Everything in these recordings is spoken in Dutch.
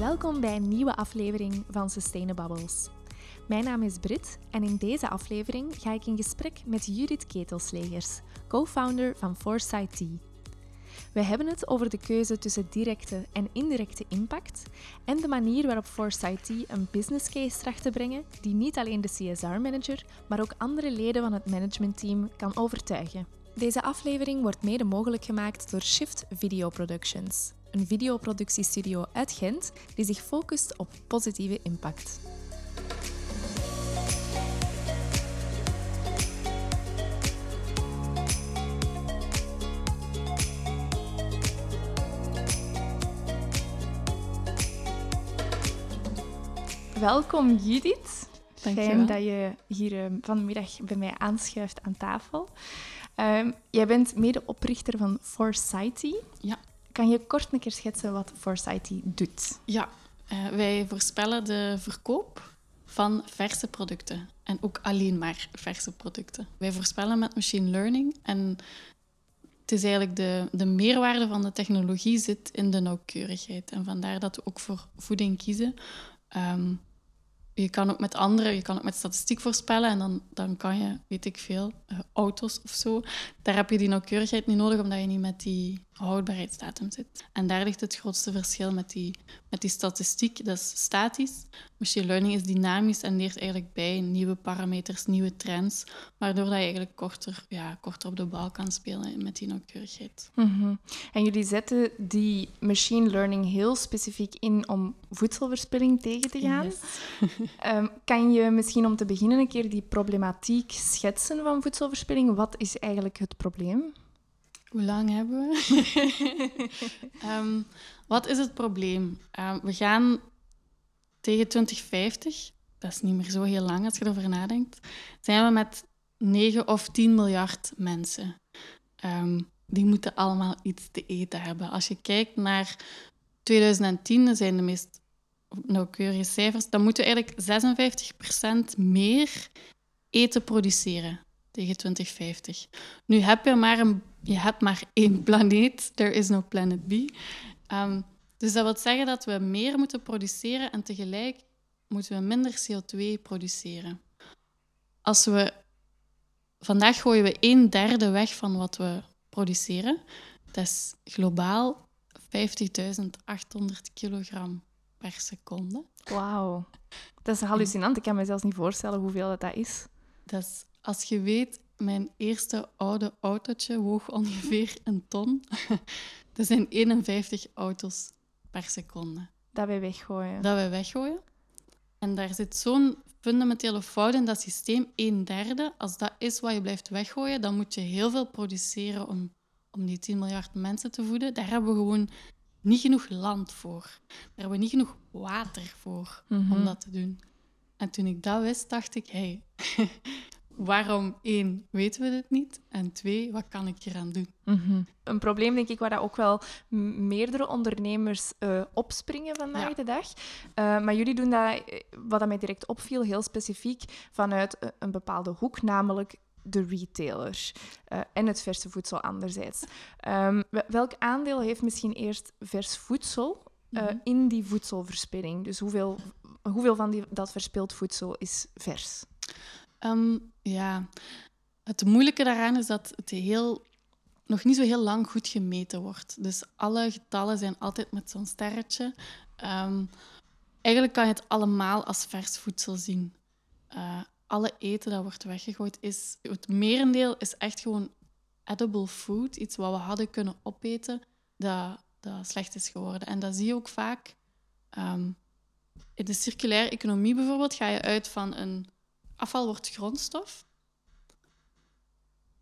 Welkom bij een nieuwe aflevering van Sustainabubbles. Mijn naam is Brit en in deze aflevering ga ik in gesprek met Judith Ketelslegers, co-founder van Foresight Tea. We hebben het over de keuze tussen directe en indirecte impact en de manier waarop Foresight Tea een business case tracht te brengen die niet alleen de CSR-manager, maar ook andere leden van het managementteam kan overtuigen. Deze aflevering wordt mede mogelijk gemaakt door Shift Video Productions, een videoproductiestudio uit Gent die zich focust op positieve impact. Welkom Judith. Fijn dat je hier uh, vanmiddag bij mij aanschuift aan tafel. Um, jij bent medeoprichter van Foresighty. Ja. Kan je kort een keer schetsen wat Foresighty doet? Ja, uh, wij voorspellen de verkoop van verse producten. En ook alleen maar verse producten. Wij voorspellen met machine learning. En het is eigenlijk de, de meerwaarde van de technologie zit in de nauwkeurigheid. En vandaar dat we ook voor voeding kiezen. Um, je kan ook met anderen, je kan ook met statistiek voorspellen en dan, dan kan je, weet ik veel, uh, auto's of zo. Daar heb je die nauwkeurigheid niet nodig, omdat je niet met die houdbaarheidsdatum zit. En daar ligt het grootste verschil met die, met die statistiek. Dat is statisch. Machine learning is dynamisch en leert eigenlijk bij nieuwe parameters, nieuwe trends, waardoor dat je eigenlijk korter, ja, korter op de bal kan spelen met die nauwkeurigheid. Mm -hmm. En jullie zetten die machine learning heel specifiek in om voedselverspilling tegen te gaan. Yes. um, kan je misschien om te beginnen een keer die problematiek schetsen van voedselverspilling? Wat is eigenlijk het probleem? Hoe lang hebben we? um, wat is het probleem? Um, we gaan tegen 2050, dat is niet meer zo heel lang als je erover nadenkt, zijn we met 9 of 10 miljard mensen. Um, die moeten allemaal iets te eten hebben. Als je kijkt naar 2010, dat zijn de meest nauwkeurige cijfers, dan moeten we eigenlijk 56% meer eten produceren tegen 2050. Nu heb je maar, een, je hebt maar één planeet. There is no planet B. Um, dus dat wil zeggen dat we meer moeten produceren en tegelijk moeten we minder CO2 produceren. Als we... Vandaag gooien we een derde weg van wat we produceren. Dat is globaal 50.800 kilogram per seconde. Wauw. Dat is hallucinant. Ik kan me zelfs niet voorstellen hoeveel dat, dat is. Dat is als je weet, mijn eerste oude autootje woog ongeveer een ton. Er zijn 51 auto's per seconde. Dat wij weggooien. Dat wij weggooien. En daar zit zo'n fundamentele fout in dat systeem, een derde. Als dat is wat je blijft weggooien, dan moet je heel veel produceren om, om die 10 miljard mensen te voeden. Daar hebben we gewoon niet genoeg land voor. Daar hebben we niet genoeg water voor mm -hmm. om dat te doen. En toen ik dat wist, dacht ik, hé, hey, waarom één, weten we dit niet? En twee, wat kan ik eraan doen? Mm -hmm. Een probleem, denk ik, waar dat ook wel meerdere ondernemers uh, opspringen vandaag ja. de dag. Uh, maar jullie doen dat, wat dat mij direct opviel, heel specifiek vanuit een bepaalde hoek, namelijk de retailer uh, en het verse voedsel anderzijds. Um, welk aandeel heeft misschien eerst vers voedsel mm -hmm. in die voedselverspilling? Dus hoeveel, hoeveel van die, dat verspild voedsel is vers? Um, ja, het moeilijke daaraan is dat het heel, nog niet zo heel lang goed gemeten wordt. Dus alle getallen zijn altijd met zo'n sterretje. Um, eigenlijk kan je het allemaal als vers voedsel zien. Uh, alle eten dat wordt weggegooid is... Het merendeel is echt gewoon edible food. Iets wat we hadden kunnen opeten, dat, dat slecht is geworden. En dat zie je ook vaak... Um, in de circulaire economie bijvoorbeeld ga je uit van een afval wordt grondstof.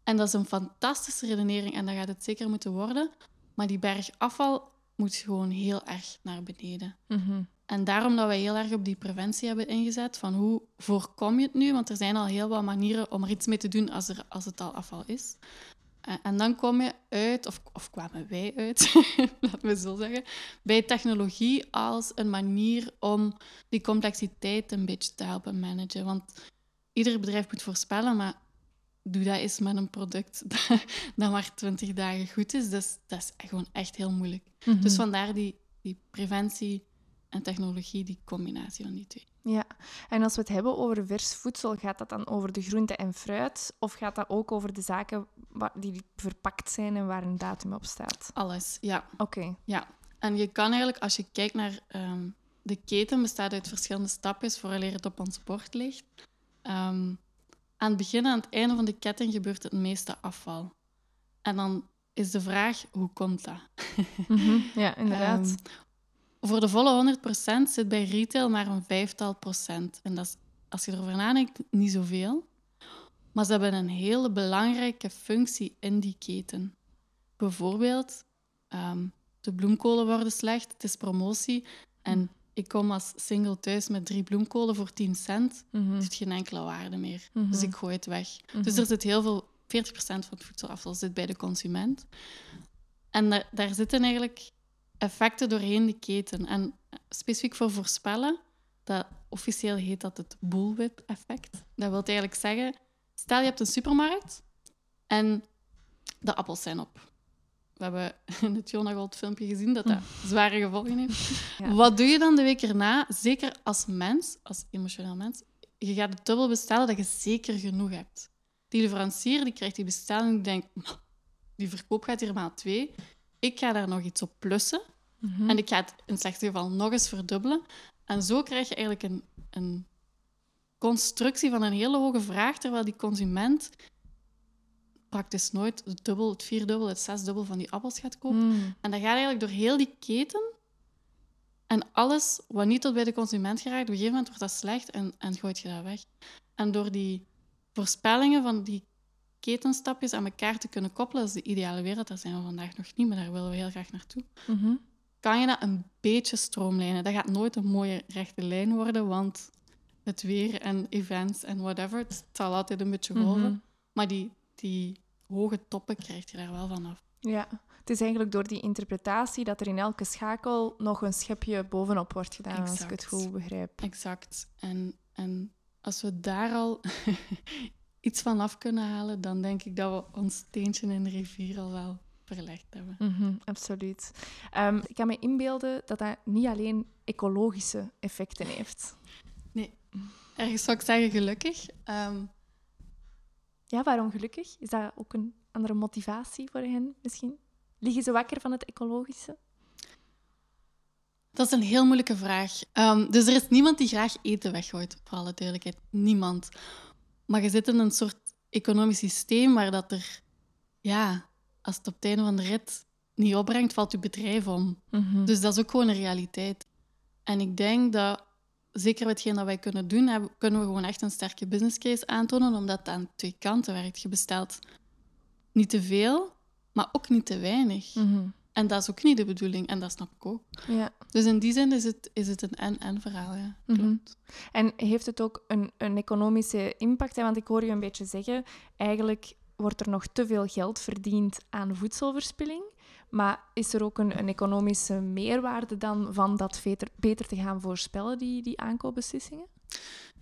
En dat is een fantastische redenering en dat gaat het zeker moeten worden. Maar die berg afval moet gewoon heel erg naar beneden. Mm -hmm. En daarom dat wij heel erg op die preventie hebben ingezet van hoe voorkom je het nu? Want er zijn al heel wat manieren om er iets mee te doen als, er, als het al afval is. En dan kom je uit, of, of kwamen wij uit, laten we zo zeggen, bij technologie als een manier om die complexiteit een beetje te helpen managen. Want ieder bedrijf moet voorspellen, maar doe dat eens met een product dat maar 20 dagen goed is. Dus dat is gewoon echt heel moeilijk. Mm -hmm. Dus vandaar die, die preventie en technologie, die combinatie van die twee. Ja, en als we het hebben over vers voedsel, gaat dat dan over de groente en fruit? Of gaat dat ook over de zaken die verpakt zijn en waar een datum op staat? Alles, ja. Oké. ja. En je kan eigenlijk, als je kijkt naar ehm, de keten, bestaat uit verschillende stapjes vooraleer het op ons bord ligt. Ehm, aan het begin en aan het einde van de ketting gebeurt het meeste afval. En dan is de vraag, hoe komt dat? Mhm, Ja, inderdaad. Ehm, voor de volle 100% zit bij retail maar een vijftal procent. En dat is, als je erover nadenkt, niet zoveel. Maar ze hebben een hele belangrijke functie in die keten. Bijvoorbeeld, ehm, de bloemkolen worden slecht, het is promotie. En ik kom als single thuis met drie bloemkolen voor 10 cent. Het heeft geen enkele waarde meer. Mhm. Dus ik gooi het weg. mhm. Dus er zit heel veel, 40% van het voedselafval zit bij de consument. En daar, daar zitten eigenlijk effecten doorheen de keten. En specifiek voor voorspellen, dat, officieel heet dat het bullwhip-effect. Dat wil eigenlijk zeggen, stel je hebt een supermarkt en de appels zijn op. We hebben in het Jonagold filmpje gezien dat dat zware gevolgen heeft. Ja. Wat doe je dan de week erna? Zeker als mens, als emotioneel mens, je gaat het dubbel bestellen dat je zeker genoeg hebt. Die leverancier die krijgt die bestelling die denkt, "Maar, die verkoop gaat hier maar twee. Ik ga daar nog iets op plussen. Mhm. En ik ga het in het slechtste geval nog eens verdubbelen. En zo krijg je eigenlijk een, een constructie van een hele hoge vraag, terwijl die consument praktisch nooit het dubbel, het vierdubbel, het zesdubbel van die appels gaat kopen. Mm. En dat gaat eigenlijk door heel die keten. En alles wat niet tot bij de consument geraakt, op een gegeven moment wordt dat slecht en, en gooit je dat weg. En door die voorspellingen van die ketenstapjes aan elkaar te kunnen koppelen, dat is de ideale wereld. Daar zijn we vandaag nog niet, maar daar willen we heel graag naartoe. Mhm. Kan je dat een beetje stroomlijnen? Dat gaat nooit een mooie rechte lijn worden, want het weer en events en whatever, het zal altijd een beetje golven. Mhm. Maar die, die hoge toppen krijg je daar wel vanaf. Ja, het is eigenlijk door die interpretatie dat er in elke schakel nog een schepje bovenop wordt gedaan, als ik het goed begrijp. Exact. En, en als we daar al iets van af kunnen halen, dan denk ik dat we ons steentje in de rivier al wel verlegd hebben. Mhm, absoluut. Ehm, ik kan me inbeelden dat dat niet alleen ecologische effecten heeft. Ergens zou ik zeggen gelukkig. Ehm, Ja, waarom gelukkig? Is dat ook een andere motivatie voor hen misschien? Liggen ze wakker van het ecologische? dat is een heel moeilijke vraag. Ehm, dus er is niemand die graag eten weggooit, voor alle duidelijkheid. Niemand. Maar je zit in een soort economisch systeem waar dat er, ja, als het op het einde van de rit niet opbrengt, valt je bedrijf om. Mhm. Dus dat is ook gewoon een realiteit. En ik denk dat, zeker met hetgeen dat wij kunnen doen, hebben, kunnen we gewoon echt een sterke business case aantonen, omdat het aan twee kanten werkt. Je bestelt niet te veel, maar ook niet te weinig. Mhm. En dat is ook niet de bedoeling, en dat snap ik ook. Ja. Dus in die zin is het, is het een en-en verhaal, ja. Mhm. Klopt. En heeft het ook een, een economische impact? Hè? Want ik hoor je een beetje zeggen, eigenlijk wordt er nog te veel geld verdiend aan voedselverspilling. Maar is er ook een, een economische meerwaarde dan van dat beter, beter te gaan voorspellen, die, die aankoopbeslissingen?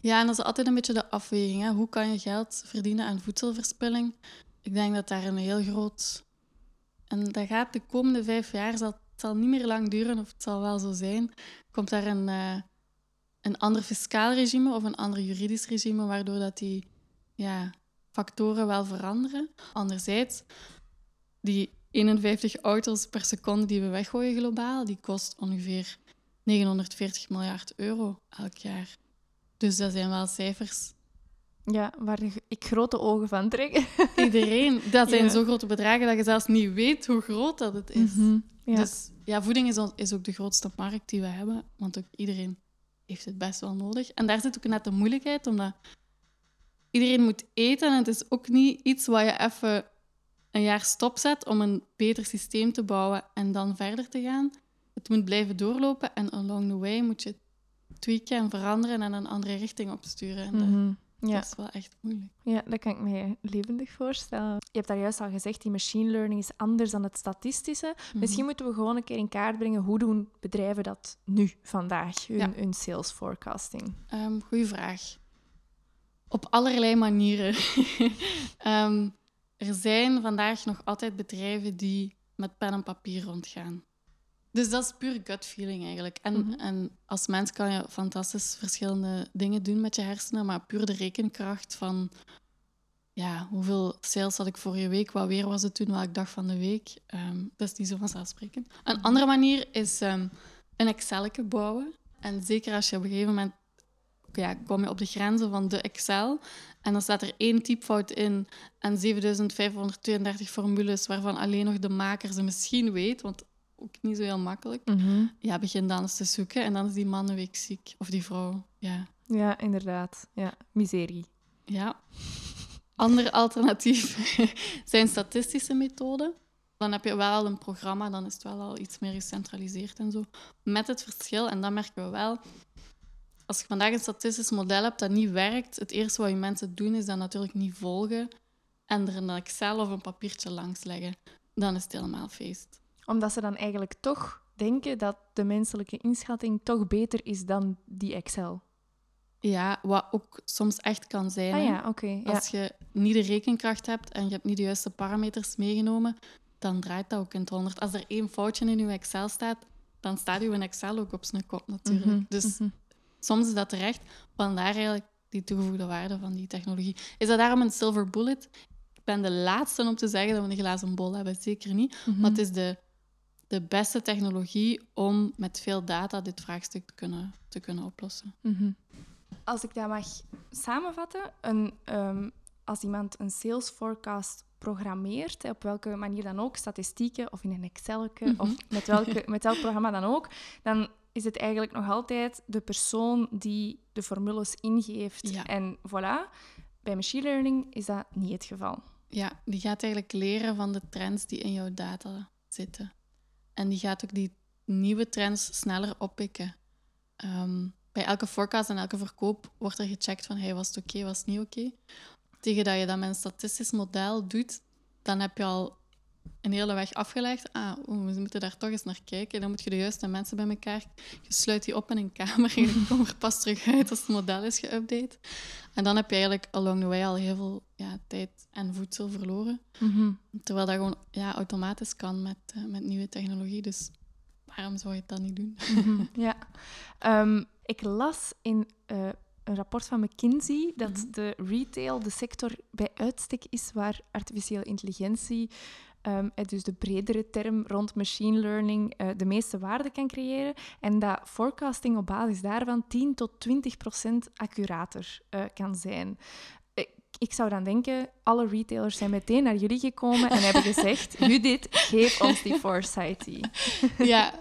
Ja, en dat is altijd een beetje de afweging. Hè. Hoe kan je geld verdienen aan voedselverspilling? Ik denk dat daar een heel groot... En dat gaat de komende vijf jaar, zal, het zal niet meer lang duren, of het zal wel zo zijn, komt daar een, eh, een ander fiscaal regime of een ander juridisch regime, waardoor dat die ja, factoren wel veranderen. Anderzijds, die 51 auto's per seconde die we weggooien globaal, die kost ongeveer 940 miljard euro elk jaar. Dus dat zijn wel cijfers. Ja, waar ik grote ogen van trek. Iedereen, dat zijn Ja. zo grote bedragen dat je zelfs niet weet hoe groot dat het is. Mhm. Ja. Dus ja, voeding is, is ook de grootste markt die we hebben, want ook iedereen heeft het best wel nodig. En daar zit ook net de moeilijkheid, omdat iedereen moet eten en het is ook niet iets waar je even een jaar stopzet om een beter systeem te bouwen en dan verder te gaan. Het moet blijven doorlopen en along the way moet je tweaken en veranderen en een andere richting opsturen. En dat, Mhm. Ja. dat is wel echt moeilijk. Ja, dat kan ik me levendig voorstellen. Je hebt daar juist al gezegd, die machine learning is anders dan het statistische. Mhm. Misschien moeten we gewoon een keer in kaart brengen hoe doen bedrijven dat nu, vandaag, hun, Ja. hun sales forecasting. Ehm goeie vraag. Op allerlei manieren. Ehm, er zijn vandaag nog altijd bedrijven die met pen en papier rondgaan. Dus dat is puur gut feeling eigenlijk. En, Mhm. en als mens kan je fantastisch verschillende dingen doen met je hersenen, maar puur de rekenkracht van ja, hoeveel sales had ik vorige week, wat weer was het toen, welke dag van de week, ehm, dat is niet zo vanzelfsprekend. Een andere manier is ehm, een Excel bouwen. En zeker als je op een gegeven moment ja, kom je op de grenzen van de Excel en dan staat er één typfout in en 7532 formules waarvan alleen nog de maker ze misschien weet, want ook niet zo heel makkelijk. Ja, begin dan eens te zoeken en dan is die man een week ziek. Of die vrouw, ja. Ja, inderdaad. Ja, miserie. Ja. Ander alternatief zijn statistische methoden. Dan heb je wel een programma, dan is het wel al iets meer gecentraliseerd en zo. Met het verschil, en dat merken we wel, als je vandaag een statistisch model hebt dat niet werkt, het eerste wat je mensen doen is dat natuurlijk niet volgen en er een Excel of een papiertje langs leggen. Dan is het helemaal feest. Omdat ze dan eigenlijk toch denken dat de menselijke inschatting toch beter is dan die Excel. Ja, wat ook soms echt kan zijn. Ah ja. Als je niet de rekenkracht hebt en je hebt niet de juiste parameters meegenomen, dan draait dat ook in het honderd. Als er één foutje in je Excel staat, dan staat uw Excel ook op zijn kop natuurlijk. Mhm, Dus mhm. Soms is dat terecht. Vandaar eigenlijk die toegevoegde waarde van die technologie. Is dat daarom een silver bullet? Ik ben de laatste om te zeggen dat we een glazen bol hebben. Zeker niet. Mhm. Maar het is de, de beste technologie om met veel data dit vraagstuk te kunnen, te kunnen oplossen. Mhm. Als ik dat mag samenvatten, een, ehm, als iemand een sales forecast programmeert, op welke manier dan ook, statistieken of in een Excel, of met, welke, met welk programma dan ook, dan is het eigenlijk nog altijd de persoon die de formules ingeeft. Ja. En voilà, bij machine learning is dat niet het geval. Ja, die gaat eigenlijk leren van de trends die in jouw data zitten. En die gaat ook die nieuwe trends sneller oppikken. Ehm, bij elke forecast en elke verkoop wordt er gecheckt van hey, was het oké, was het niet oké. Tegen dat je dat met een statistisch model doet, dan heb je al een hele weg afgelegd. Ah, we moeten daar toch eens naar kijken. Dan moet je de juiste mensen bij elkaar... Je sluit die op in een kamer en je komt er pas terug uit als het model is geüpdate. En dan heb je eigenlijk along the way al heel veel ja, tijd en voedsel verloren. Terwijl dat gewoon ja, automatisch kan met, eh, met nieuwe technologie. Dus waarom zou je het dan niet doen? Mhm, ja. Ehm, ik las in eh, een rapport van McKinsey dat Mhm. de retail de sector bij uitstek is waar artificiële intelligentie, ehm, eh, dus de bredere term rond machine learning, eh, de meeste waarde kan creëren. En dat forecasting op basis daarvan 10 tot 20 procent accurater eh, kan zijn. Ik zou dan denken, alle retailers zijn meteen naar jullie gekomen en hebben gezegd: Judith, geef ons die foresight. ja,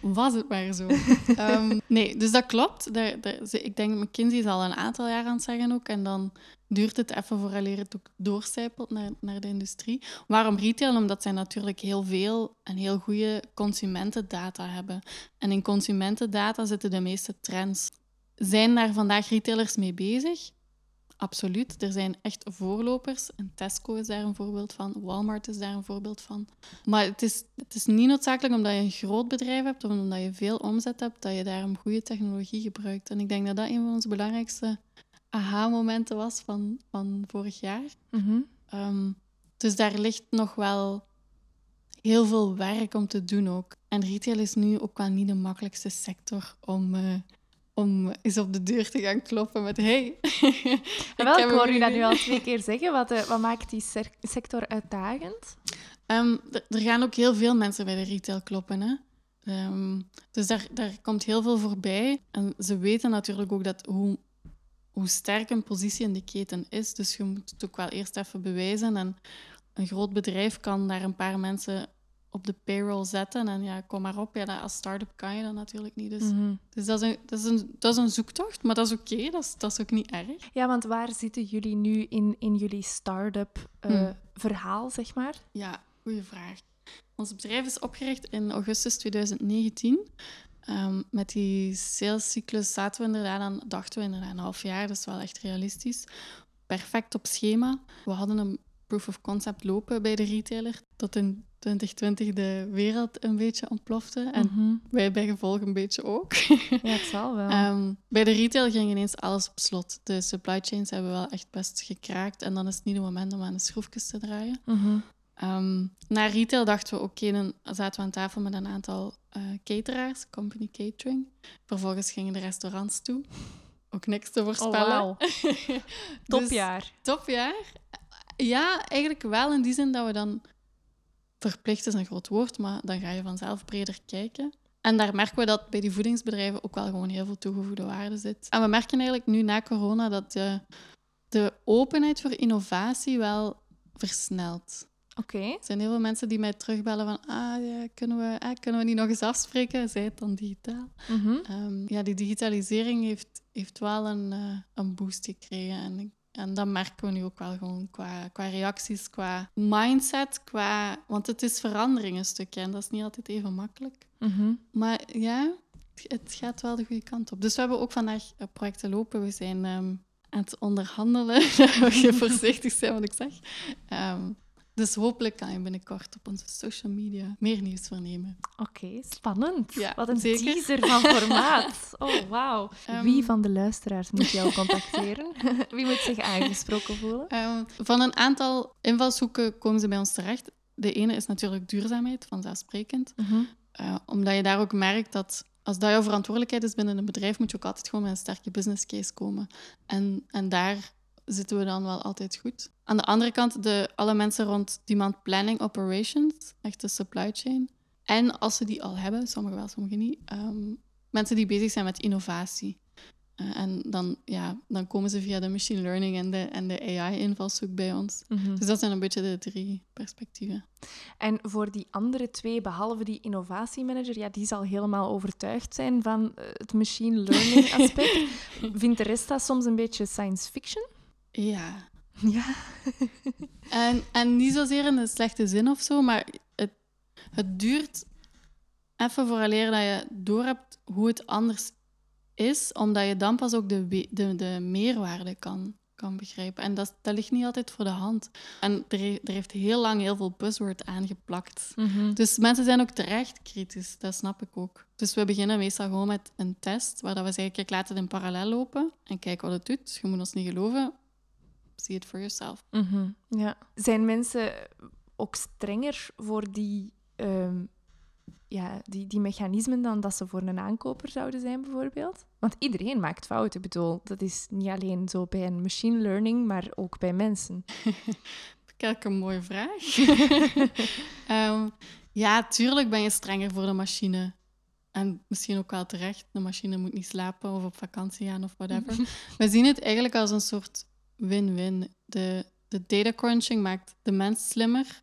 was het maar zo. Ehm, nee, dus dat klopt. Daar, daar, ik denk, McKinsey is al een aantal jaar aan het zeggen ook. En dan duurt het even vooraleer het ook doorcijpelt naar, naar de industrie. Waarom retail? Omdat zij natuurlijk heel veel en heel goede consumentendata hebben. En in consumentendata zitten de meeste trends. Zijn daar vandaag retailers mee bezig? Absoluut. Er zijn echt voorlopers. En Tesco is daar een voorbeeld van. Walmart is daar een voorbeeld van. Maar het is, het is niet noodzakelijk omdat je een groot bedrijf hebt of omdat je veel omzet hebt, dat je daarom goede technologie gebruikt. En ik denk dat dat een van onze belangrijkste aha-momenten was van, van vorig jaar. Mhm. Ehm, dus daar ligt nog wel heel veel werk om te doen ook. En retail is nu ook wel niet de makkelijkste sector om, eh, om eens op de deur te gaan kloppen met hey. ik Wel, ik hoor je dat nu al twee keer zeggen. Wat, eh, wat maakt die sector uitdagend? Ehm, er- er gaan ook heel veel mensen bij de retail kloppen. Hè? Ehm, dus daar, daar komt heel veel voorbij. En ze weten natuurlijk ook dat hoe, hoe sterk een positie in de keten is. Dus je moet het ook wel eerst even bewijzen. En een groot bedrijf kan daar een paar mensen op de payroll zetten. En ja, kom maar op. Ja, dat- als start-up kan je dat natuurlijk niet. Dus, Mhm. dus dat, is een, dat, is een, dat is een zoektocht, maar dat is oké. Dat, is, dat is ook niet erg. Ja, want waar zitten jullie nu in, in jullie start-up eh, Hmm. verhaal, zeg maar? Ja, goede vraag. Ons bedrijf is opgericht in augustus 2019. Ehm, met die salescyclus zaten we inderdaad aan, dachten we inderdaad een half jaar. Dat is wel echt realistisch. Perfect op schema. We hadden een proof of concept lopen bij de retailer. Tot in 2020 de wereld een beetje ontplofte. En Mhm. wij bij gevolg een beetje ook. Ja, het zal wel. Ehm, bij de retail ging ineens alles op slot. De supply chains hebben wel echt best gekraakt. En dan is het niet het moment om aan de schroefjes te draaien. Mhm. Ehm, naar retail dachten we, oké, dan zaten we aan tafel met een aantal uh, cateraars, company catering. Vervolgens gingen de restaurants toe. Ook niks te voorspellen. Oh, wow. topjaar. Dus, topjaar. Ja, eigenlijk wel in die zin dat we dan... Verplicht is een groot woord, maar dan ga je vanzelf breder kijken. En daar merken we dat bij die voedingsbedrijven ook wel gewoon heel veel toegevoegde waarde zit. En we merken eigenlijk nu na corona dat de, de openheid voor innovatie wel versnelt. Oké. Er zijn heel veel mensen die mij terugbellen van ah, ja, kunnen, we, ah, kunnen we niet nog eens afspreken? Zij het dan digitaal? Mhm. Ehm, ja, die digitalisering heeft, heeft wel een, uh, een boost gekregen. En, en dat merken we nu ook wel gewoon qua, qua reacties, qua mindset, qua... Want het is verandering een stukje en dat is niet altijd even makkelijk. Mhm. Maar ja, het gaat wel de goede kant op. Dus we hebben ook vandaag eh, projecten lopen. We zijn ehm, aan het onderhandelen. Moet je voorzichtig zijn wat ik zeg. Ehm, dus hopelijk kan je binnenkort op onze social media meer nieuws vernemen. Oké, spannend. Ja, Wat een zeker. teaser van formaat. Oh, wauw. Ehm, Wie van de luisteraars moet jou contacteren? Wie moet zich aangesproken voelen? Ehm, van een aantal invalshoeken komen ze bij ons terecht. De ene is natuurlijk duurzaamheid, vanzelfsprekend. Mhm. Eh, omdat je daar ook merkt dat als dat jouw verantwoordelijkheid is binnen een bedrijf, moet je ook altijd gewoon met een sterke business case komen. En, en daar zitten we dan wel altijd goed. Aan de andere kant, de, alle mensen rond demand planning operations, echt de supply chain. En als ze die al hebben, sommigen wel, sommigen niet, ehm, mensen die bezig zijn met innovatie. Eh, en dan, ja, dan komen ze via de machine learning en de, en de AI-invalshoek bij ons. Mhm. Dus dat zijn een beetje de drie perspectieven. En voor die andere twee, behalve die innovatiemanager, ja, die zal helemaal overtuigd zijn van eh, het machine learning aspect. Vindt de rest dat soms een beetje science fiction? Ja. Ja. En, en niet zozeer in een slechte zin of zo, maar het, het duurt even vooraleer dat je doorhebt hoe het anders is, omdat je dan pas ook de, de, de meerwaarde kan, kan begrijpen. En dat, dat ligt niet altijd voor de hand. En er, er heeft heel lang heel veel buzzword aangeplakt. Mhm. Dus mensen zijn ook terecht kritisch, dat snap ik ook. Dus we beginnen meestal gewoon met een test, waar dat we zeggen, kijk, laat het in parallel lopen en kijk wat het doet. Je moet ons niet geloven. See it for yourself. Mhm, Ja. Zijn mensen ook strenger voor die, ehm, ja, die, die mechanismen dan dat ze voor een aankoper zouden zijn, bijvoorbeeld? Want iedereen maakt fouten. Ik bedoel, dat is niet alleen zo bij een machine learning, maar ook bij mensen. Kijk, een mooie vraag. Ehm, ja, tuurlijk ben je strenger voor de machine. En misschien ook wel terecht. De machine moet niet slapen of op vakantie gaan of whatever. We zien het eigenlijk als een soort win-win. De, de data crunching maakt de mens slimmer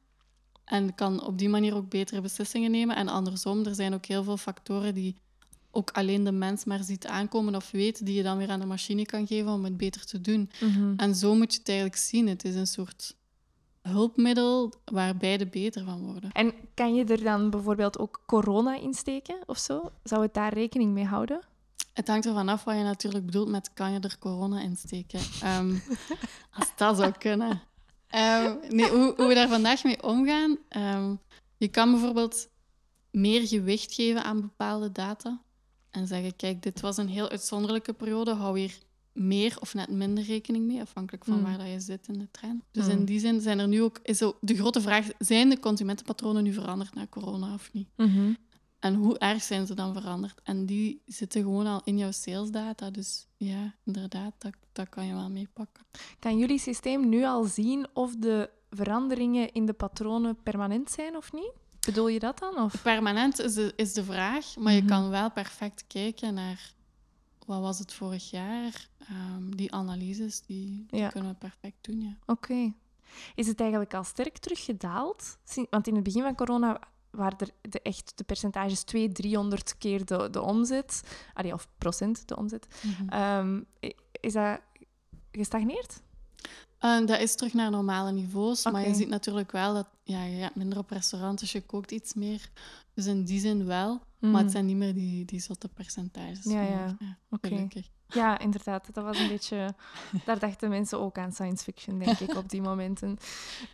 en kan op die manier ook betere beslissingen nemen. En andersom, er zijn ook heel veel factoren die ook alleen de mens maar ziet aankomen of weet, die je dan weer aan de machine kan geven om het beter te doen. En zo moet je het eigenlijk zien. Het is een soort hulpmiddel waar beide beter van worden. En kan je er dan bijvoorbeeld ook corona in steken of zo? Zou het daar rekening mee houden? Het hangt ervan af wat je natuurlijk bedoelt met kan je er corona in steken. Ehm, als dat zou kunnen. Ehm, nee, hoe, hoe we daar vandaag mee omgaan. ehm, je kan bijvoorbeeld meer gewicht geven aan bepaalde data. En zeggen, kijk, dit was een heel uitzonderlijke periode. Hou hier meer of net minder rekening mee, afhankelijk van Mm. waar dat je zit in de trein. Dus Mm. in die zin zijn er nu ook... Is ook de grote vraag, zijn de consumentenpatronen nu veranderd na corona of niet? En hoe erg zijn ze dan veranderd? En die zitten gewoon al in jouw salesdata. Dus ja, inderdaad, dat, dat kan je wel meepakken. Kan jullie systeem nu al zien of de veranderingen in de patronen permanent zijn of niet? Bedoel je dat dan? Of? Permanent is de, is de vraag, maar je Mhm. kan wel perfect kijken naar wat was het vorig jaar. Ehm, die analyses, die, kunnen we perfect doen, ja. Oké. Is het eigenlijk al sterk teruggedaald? Want in het begin van corona er de, echt de percentages 200, 300 keer de, de omzet. Allee, of procent de omzet. Ehm, i- is dat gestagneerd? Eh, dat is terug naar normale niveaus, maar je ziet natuurlijk wel dat ja, je gaat minder op restaurant, dus je kookt iets meer. Dus in die zin wel, maar Mhm. het zijn niet meer die, die zotte percentages. Ja, ja. Oké. gelukkig. Ja, inderdaad. Dat was een beetje... Daar dachten mensen ook aan science fiction, denk ik, op die momenten.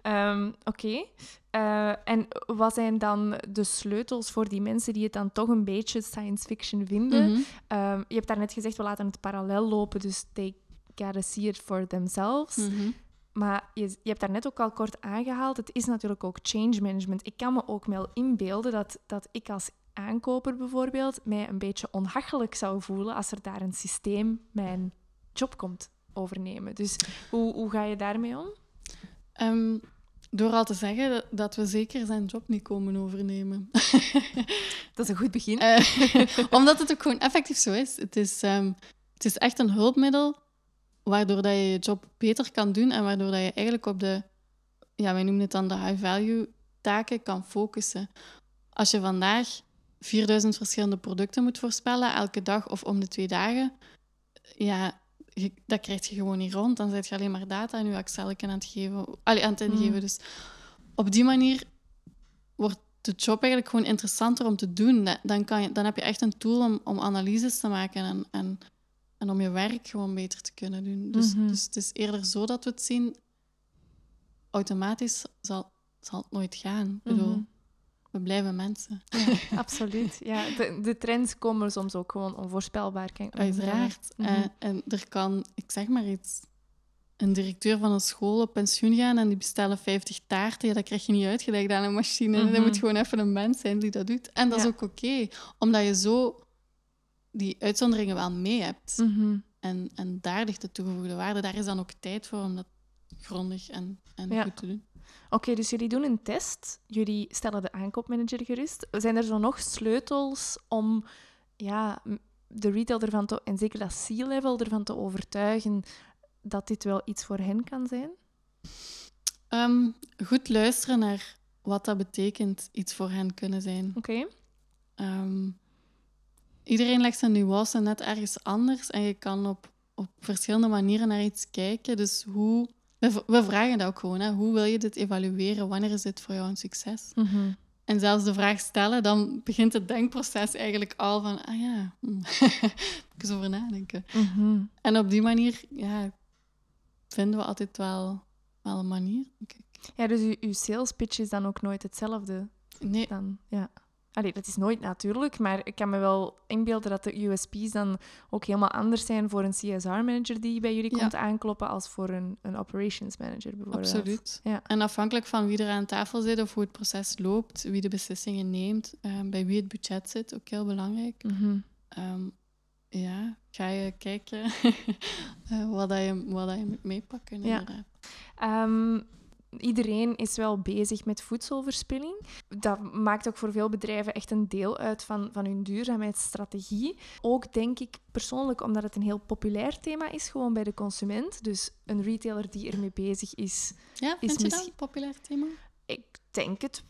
Ehm, Oké. Eh, en wat zijn dan de sleutels voor die mensen die het dan toch een beetje science fiction vinden? Mhm. Ehm, je hebt daarnet gezegd, we laten het parallel lopen, dus they gotta see it for themselves. Mhm. Maar je, je hebt daar net ook al kort aangehaald. Het is natuurlijk ook change management. Ik kan me ook wel inbeelden dat, dat ik als aankoper bijvoorbeeld mij een beetje onhachelijk zou voelen als er daar een systeem mijn job komt overnemen. Dus hoe, hoe ga je daarmee om? Ehm, door al te zeggen dat, we zeker zijn job niet komen overnemen. Dat is een goed begin. Eh, omdat het ook gewoon effectief zo is. Het is, ehm, het is echt een hulpmiddel waardoor dat je je job beter kan doen en waardoor dat je eigenlijk op de, ja, wij noemen het dan de high-value taken kan focussen. Als je vandaag 4000 verschillende producten moet voorspellen, elke dag of om de twee dagen, ja, je- dat krijg je gewoon niet rond. Dan zet je alleen maar data in je Excel aan het, geven, allee, aan het ingeven. Mm. Dus op die manier wordt de job eigenlijk gewoon interessanter om te doen. Da- Dan, kan je, dan heb je echt een tool om, om analyses te maken en, en, en om je werk gewoon beter te kunnen doen. Dus, Mhm. dus het is eerder zo dat we het zien. Automatisch zal, zal het nooit gaan. Ik bedoel, Mhm. We blijven mensen. Absoluut. Ja, de, de trends komen soms ook gewoon onvoorspelbaar. Voorstellen. Uiteraard. Mhm. Eh, en er kan, ik zeg maar iets, een directeur van een school op pensioen gaan en die bestellen 50 taarten. Ja, dat krijg je niet uitgelegd aan een machine. Mhm. Er moet gewoon even een mens zijn die dat doet. En dat Ja. is ook oké, omdat je zo die uitzonderingen wel mee hebt. Mhm. En, en daar ligt de toegevoegde waarde. Daar is dan ook tijd voor om dat grondig en, en Ja. goed te doen. Oké, dus jullie doen een test. Jullie stellen de aankoopmanager gerust. Zijn er zo nog sleutels om ja, de retail ervan te, en zeker dat C-level ervan te overtuigen dat dit wel iets voor hen kan zijn? Ehm, goed luisteren naar wat dat betekent iets voor hen kunnen zijn. Oké. Ehm, iedereen legt zijn nuance net ergens anders en je kan op, op verschillende manieren naar iets kijken. Dus hoe... We, vragen dat ook gewoon. Hè. Hoe wil je dit evalueren? Wanneer is dit voor jou een succes? Mhm. En zelfs de vraag stellen, dan begint het denkproces eigenlijk al van... Ah ja, hm. even over nadenken. Mhm. En op die manier ja, vinden we altijd wel, wel een manier, denk ik. Ja, dus uw sales pitch is dan ook nooit hetzelfde Nee, dan, ja. Allee, dat is nooit natuurlijk, maar ik kan me wel inbeelden dat de USP's dan ook helemaal anders zijn voor een CSR-manager die bij jullie Ja. komt aankloppen als voor een, een operations manager bijvoorbeeld. absoluut. Ja. En afhankelijk van wie er aan tafel zit of hoe het proces loopt, wie de beslissingen neemt, eh, bij wie het budget zit, ook heel belangrijk. Mhm. Ehm, ja, ga je kijken eh, wat, dat je, wat dat je moet meepakken, Ja. inderdaad. Iedereen is wel bezig met voedselverspilling. Dat maakt ook voor veel bedrijven echt een deel uit van, van hun duurzaamheidsstrategie. Ook denk ik persoonlijk omdat het een heel populair thema is, gewoon bij de consument. Dus een retailer die ermee bezig is, Ja, Is vind je dat misschien- een populair thema? ik denk het.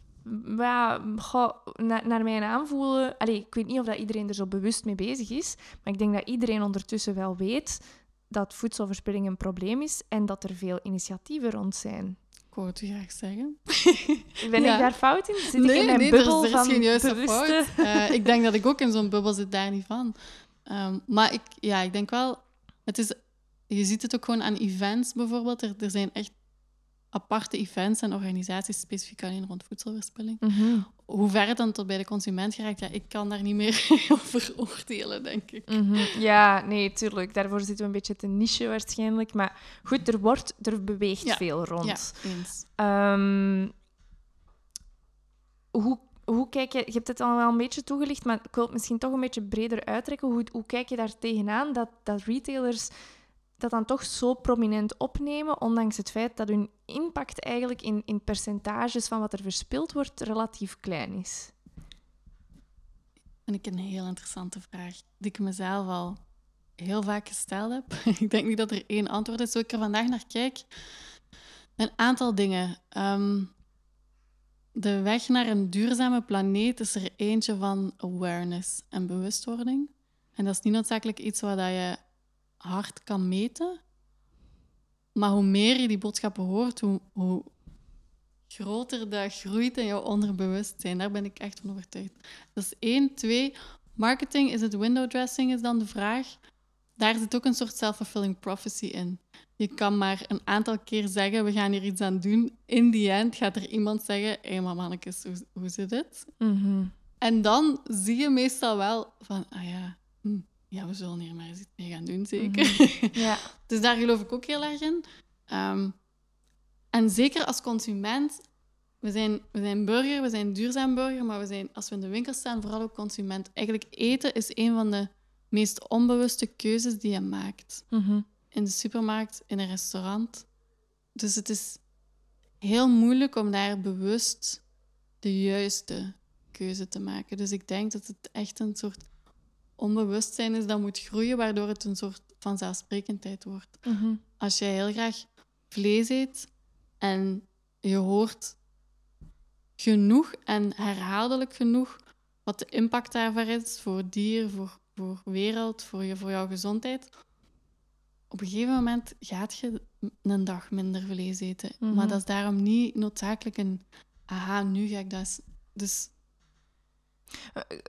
Ja, goh, na- naar mijn aanvoelen... Allee, ik weet niet of dat iedereen er zo bewust mee bezig is, maar ik denk dat iedereen ondertussen wel weet dat voedselverspilling een probleem is en dat er veel initiatieven rond zijn. Ik wou het u graag zeggen. Ben Ja. ik daar fout in? Zit ik in mijn nee, bubbel er is, er is van geen juiste bewuste... fout. Eh, ik denk dat ik ook in zo'n bubbel zit, daar niet van. Ehm, maar ik, ja, ik denk wel... Het is, je ziet het ook gewoon aan events bijvoorbeeld. Er, er zijn echt aparte events en organisaties specifiek alleen rond voedselverspilling. Mhm, Hoe ver het dan tot bij de consument geraakt, ja, ik kan daar niet meer over oordelen, denk ik. mhm. Ja, nee, tuurlijk. Daarvoor zitten we een beetje te niche waarschijnlijk. Maar goed, er, wordt, er beweegt Ja. veel rond. Ja, eens. Ehm, hoe, hoe kijk je... Je hebt het al wel een beetje toegelicht, maar ik wil het misschien toch een beetje breder uittrekken. Hoe, hoe kijk je daar tegenaan dat, dat retailers dat dan toch zo prominent opnemen, ondanks het feit dat hun impact eigenlijk in, in percentages van wat er verspild wordt relatief klein is? vind ik een heel interessante vraag, die ik mezelf al heel vaak gesteld heb. ik denk niet dat er één antwoord is. Zo ik er vandaag naar kijk, een aantal dingen. Ehm, de weg naar een duurzame planeet is er eentje van awareness en bewustwording. En dat is niet noodzakelijk iets wat je hard kan meten. Maar hoe meer je die boodschappen hoort, hoe, hoe groter dat groeit in jouw onderbewustzijn. Daar ben ik echt van overtuigd. Dat is één. Twee, marketing, is het window dressing, is dan de vraag. Daar zit ook een soort self-fulfilling prophecy in. Je kan maar een aantal keer zeggen, we gaan hier iets aan doen. In die end gaat er iemand zeggen, hé hey, mannetjes, hoe, hoe zit het? En dan zie je meestal wel van, ah ja, hm, ja, we zullen hier maar eens iets mee gaan doen, zeker. Ja. Dus daar geloof ik ook heel erg in. Ehm, En zeker als consument, we zijn, we zijn burger, we zijn duurzaam burger, maar we zijn, als we in de winkel staan, vooral ook consument. Eigenlijk eten is een van de meest onbewuste keuzes die je maakt. Mhm. In de supermarkt, in een restaurant. Dus het is heel moeilijk om daar bewust de juiste keuze te maken. Dus ik denk dat het echt een soort onbewustzijn is dat moet groeien, waardoor het een soort van zelfsprekendheid wordt. Mhm. Als jij heel graag vlees eet en je hoort genoeg en herhaaldelijk genoeg wat de impact daarvan is voor dier, voor, voor wereld, voor, je, voor jouw gezondheid. Op een gegeven moment gaat je een dag minder vlees eten. Mhm. Maar dat is daarom niet noodzakelijk een aha, nu ga ik dat... Dus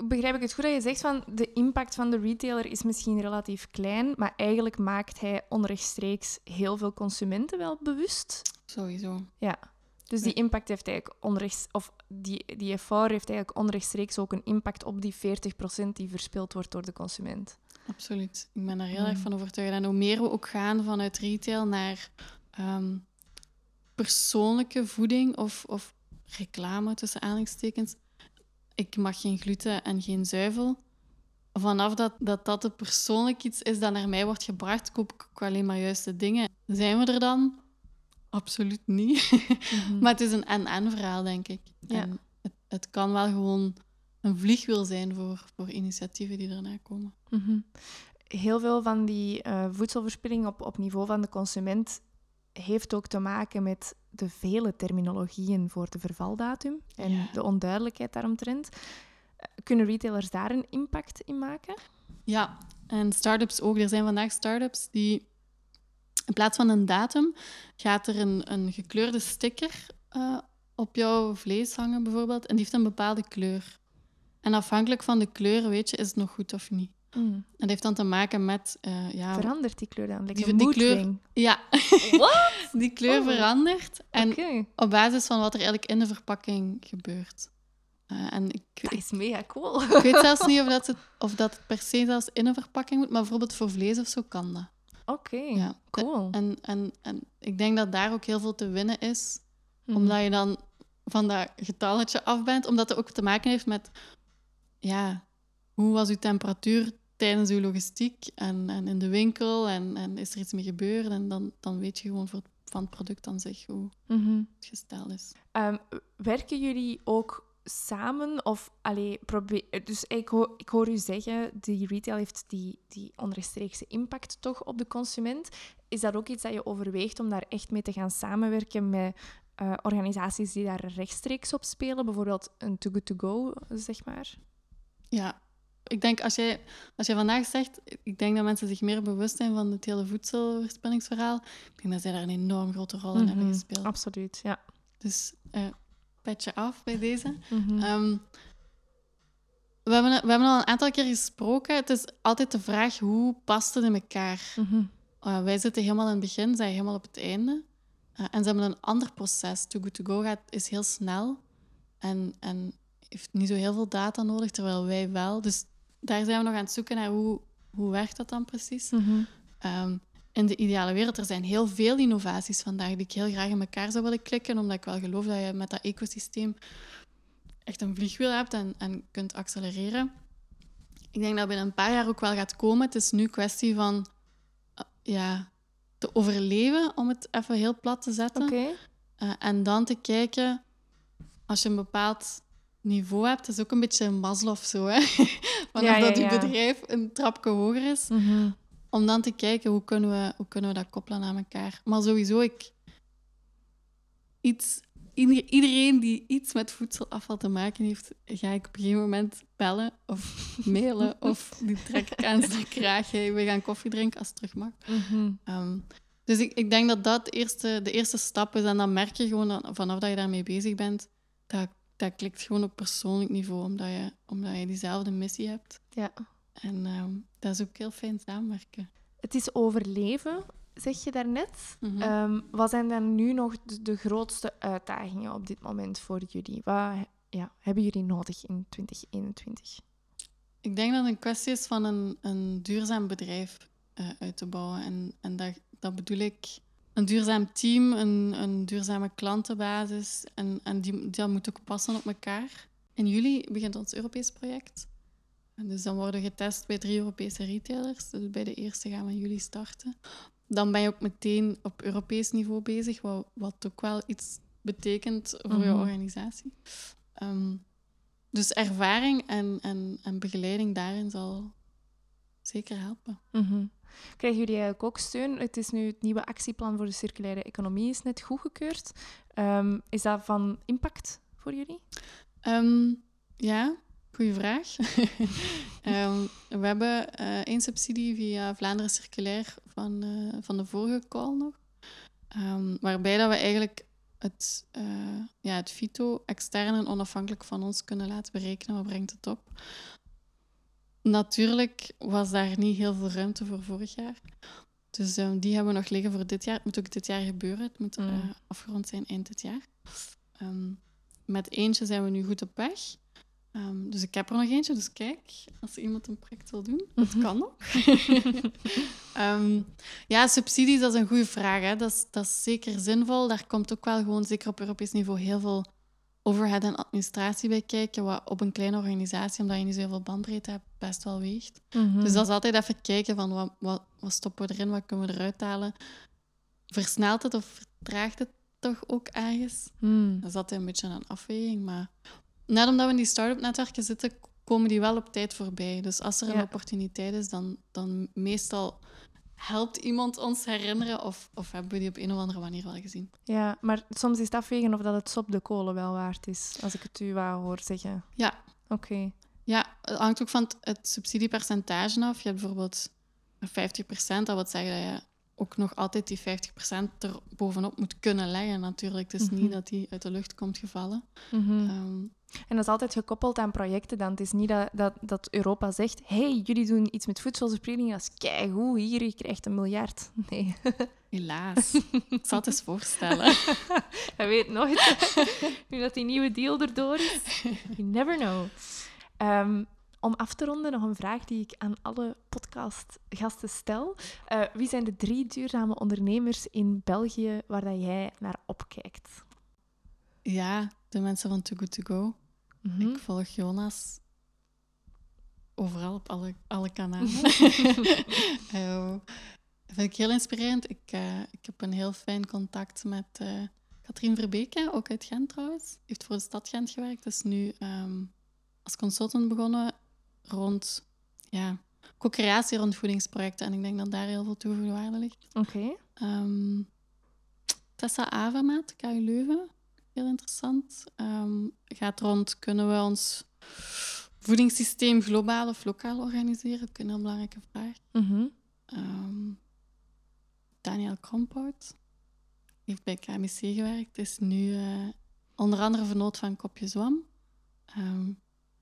Begrijp ik het goed dat je zegt van de impact van de retailer is misschien relatief klein, maar eigenlijk maakt hij onrechtstreeks heel veel consumenten wel bewust? sowieso. Ja. Dus die impact heeft eigenlijk onrechts, of die, die effort heeft eigenlijk onrechtstreeks ook een impact op die 40% die verspild wordt door de consument. Absoluut. Ik ben daar heel erg Mm. van overtuigd. En hoe meer we ook gaan vanuit retail naar ehm, persoonlijke voeding of, of reclame tussen aanhalingstekens. Ik mag geen gluten en geen zuivel. Vanaf dat, dat dat een persoonlijk iets is dat naar mij wordt gebracht, koop ik ook alleen maar juiste dingen. Zijn we er dan? Absoluut niet. maar het is een en-en verhaal, denk ik. Ja. En het, het kan wel gewoon een vliegwiel zijn voor, voor initiatieven die erna komen. Mhm. Heel veel van die eh, voedselverspilling op, op niveau van de consument heeft ook te maken met de vele terminologieën voor de vervaldatum en Ja. de onduidelijkheid daaromtrent. Eh, Kunnen retailers daar een impact in maken? Ja, en start-ups ook. Er zijn vandaag start-ups die in plaats van een datum gaat er een, een gekleurde sticker eh, op jouw vlees hangen, bijvoorbeeld. En die heeft een bepaalde kleur. En afhankelijk van de kleur weet je, is het nog goed of niet. Mm. En dat heeft dan te maken met... eh, ja, Verandert die kleur dan? Like Die- die kleur- ja, Wat? die kleur Oh. verandert. En op basis van wat er eigenlijk in de verpakking gebeurt. Eh, en ik, dat is mega cool. ik weet zelfs niet of dat, het, of dat het per se zelfs in een verpakking moet, maar bijvoorbeeld voor vlees of zo kan dat. Oké, Ja. cool. En, en, en ik denk dat daar ook heel veel te winnen is, Mhm. omdat je dan van dat getalletje af bent, omdat het ook te maken heeft met, ja, hoe was uw temperatuur tijdens uw logistiek en, en in de winkel en, en is er iets mee gebeurd en dan, dan weet je gewoon voor, van het product aan zich hoe Mhm. het gesteld is. Ehm, werken jullie ook samen? Of, allee, probeer, dus ik hoor, ik hoor u zeggen, die retail heeft die, die onrechtstreekse impact toch op de consument. Is dat ook iets dat je overweegt om daar echt mee te gaan samenwerken met eh, organisaties die daar rechtstreeks op spelen? Bijvoorbeeld een Too Good To Go, zeg maar. Ja, ik denk als jij, als jij vandaag zegt, ik denk dat mensen zich meer bewust zijn van het hele voedselverspillingsverhaal. Ik denk dat zij daar een enorm grote rol in hebben Mhm, gespeeld. Absoluut, ja. Dus eh petje af bij deze. Mhm. Ehm, we, hebben, we hebben al een aantal keer gesproken. Het is altijd de vraag hoe past het in elkaar? Mhm. Eh, wij zitten helemaal in het begin, zij helemaal op het einde. Eh, en ze hebben een ander proces. Too Good To Go gaat, is heel snel en, en heeft niet zo heel veel data nodig, terwijl wij wel. Dus daar zijn we nog aan het zoeken naar hoe, hoe werkt dat dan precies. Mhm. Ehm, in de ideale wereld, er zijn heel veel innovaties vandaag die ik heel graag in elkaar zou willen klikken, omdat ik wel geloof dat je met dat ecosysteem echt een vliegwiel hebt en, en kunt accelereren. Ik denk dat binnen een paar jaar ook wel gaat komen. Het is nu kwestie van eh, ja, te overleven, om het even heel plat te zetten. Eh, en dan te kijken, als je een bepaald niveau hebt, dat is ook een beetje een Maslow zo, hè? Vanaf Ja, ja, dat je bedrijf een trapje hoger is, Mhm. om dan te kijken hoe kunnen we, hoe kunnen we dat koppelen aan elkaar. Maar sowieso, ik... Iets, ieder- iedereen die iets met voedselafval te maken heeft, ga ik op een gegeven moment bellen of mailen of die trek ik aan zijn kraag. Hey, we gaan koffie drinken als het terug mag. Mhm. Ehm, dus ik, ik denk dat dat de eerste, de eerste stap is. En dan merk je gewoon dat, vanaf dat je daarmee bezig bent, dat, dat klikt gewoon op persoonlijk niveau, omdat je, omdat je diezelfde missie hebt. Ja. En ehm, dat is ook heel fijn samenwerken. Het is overleven, zeg je daarnet. Ehm, wat zijn dan nu nog de, de grootste uitdagingen op dit moment voor jullie? Wat ja, hebben jullie nodig in 2021? Ik denk dat het een kwestie is van een, een duurzaam bedrijf eh, uit te bouwen. En, en dat, dat bedoel ik een duurzaam team, een, een duurzame klantenbasis. En, en die, dat moet ook passen op elkaar. In juli begint ons Europees project. En dus dan worden we getest bij drie Europese retailers. Dus bij de eerste gaan we in juli starten. Dan ben je ook meteen op Europees niveau bezig, wat, wat ook wel iets betekent voor je Mhm. organisatie. Ehm, dus ervaring en, en, en begeleiding daarin zal zeker helpen. Mhm. Krijgen jullie eigenlijk ook steun? Het is nu het nieuwe actieplan voor de circulaire economie is net goedgekeurd. Ehm, is dat van impact voor jullie? Ehm, ja, goede vraag. Ehm, we hebben eh één subsidie via Vlaanderen Circulair van, eh, van de vorige call nog. Waarbij dat we eigenlijk het, eh ja, het FITO extern en onafhankelijk van ons kunnen laten berekenen. Wat brengt het op? Natuurlijk was daar niet heel veel ruimte voor vorig jaar. Dus ehm, die hebben we nog liggen voor dit jaar. Het moet ook dit jaar gebeuren. Het moet eh, Mm. afgerond zijn eind dit jaar. Ehm, met eentje zijn we nu goed op weg. Ehm, dus ik heb er nog eentje. Dus kijk, als iemand een project wil doen, dat kan nog. Ja, subsidies, dat is een goede vraag. Hè. Dat, is, dat is zeker zinvol. Daar komt ook wel gewoon, zeker op Europees niveau, heel veel overhead en administratie bij kijken. Wat op een kleine organisatie, omdat je niet zoveel bandbreedte hebt, best wel weegt. Mhm. Dus dat is altijd even kijken van wat, wat, wat stoppen we erin, wat kunnen we eruit halen. Versnelt het of vertraagt het toch ook ergens? Mm. Dat is altijd een beetje een afweging. Maar net omdat we in die start-up netwerken zitten, komen die wel op tijd voorbij. Dus als er een Ja. opportuniteit is, dan, dan meestal helpt iemand ons herinneren of, of hebben we die op een of andere manier wel gezien. Ja, maar soms is het afwegen of dat het sop de kolen wel waard is, als ik het u wou hoor zeggen. Ja, Oké. Ja, het hangt ook van het, subsidiepercentage af. Je hebt bijvoorbeeld 50%, dat wil zeggen dat je ook nog altijd die 50% er bovenop moet kunnen leggen natuurlijk. Het is Mhm. niet dat die uit de lucht komt gevallen. Mhm. Ehm, En dat is altijd gekoppeld aan projecten dan. Het is niet dat, dat, dat Europa zegt, hey, jullie doen iets met voedselverspreiding, dat is keigoed, hier, je krijgt een miljard. Nee, helaas. Ik zal het eens voorstellen. hij weet nooit. nu dat die nieuwe deal erdoor is. You never know. Ehm, om af te ronden, nog een vraag die ik aan alle podcastgasten stel. Eh, wie zijn de drie duurzame ondernemers in België waar dat jij naar opkijkt? Ja, de mensen van Too Good To Go. Mhm. Ik volg Jonas overal op alle, alle kanalen. Eh, dat vind ik heel inspirerend. Ik, eh, ik heb een heel fijn contact met eh Katrien Verbeke, ook uit Gent trouwens. Heeft voor de stad Gent gewerkt. Is nu ehm, als consultant begonnen rond ja, co-creatie rond voedingsprojecten. En ik denk dat daar heel veel toegevoegde waarde ligt. Oké. Ehm, Tessa Avermaat, KU Leuven. Heel interessant. Ehm, gaat rond, kunnen we ons voedingssysteem globaal of lokaal organiseren? Ook een heel belangrijke vraag. Mhm. Ehm, Daniel Krompout heeft bij KMC gewerkt. Is nu eh, onder andere vernoot van Kopje Zwam. Ehm,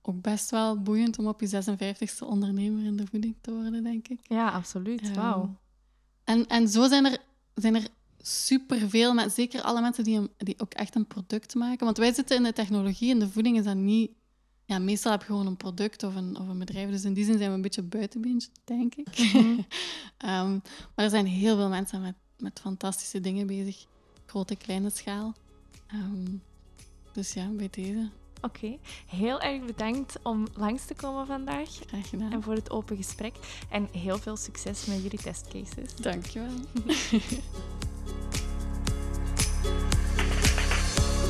ook best wel boeiend om op je 56e ondernemer in de voeding te worden, denk ik. Ja, absoluut. Ehm, Wauw. En, en zo zijn er, zijn er superveel, maar zeker alle mensen die, een- die ook echt een product maken. Want wij zitten in de technologie en de voeding is dan niet... Ja, meestal heb je gewoon een product of een, of een bedrijf. Dus in die zin zijn we een beetje buitenbeentje, denk ik. Ehm, maar er zijn heel veel mensen met, met fantastische dingen bezig. Grote, kleine schaal. Ehm, dus ja, bij deze. Oké, heel erg bedankt om langs te komen vandaag Graag gedaan. en voor het open gesprek. En heel veel succes met jullie testcases. Dankjewel.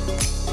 Thank you.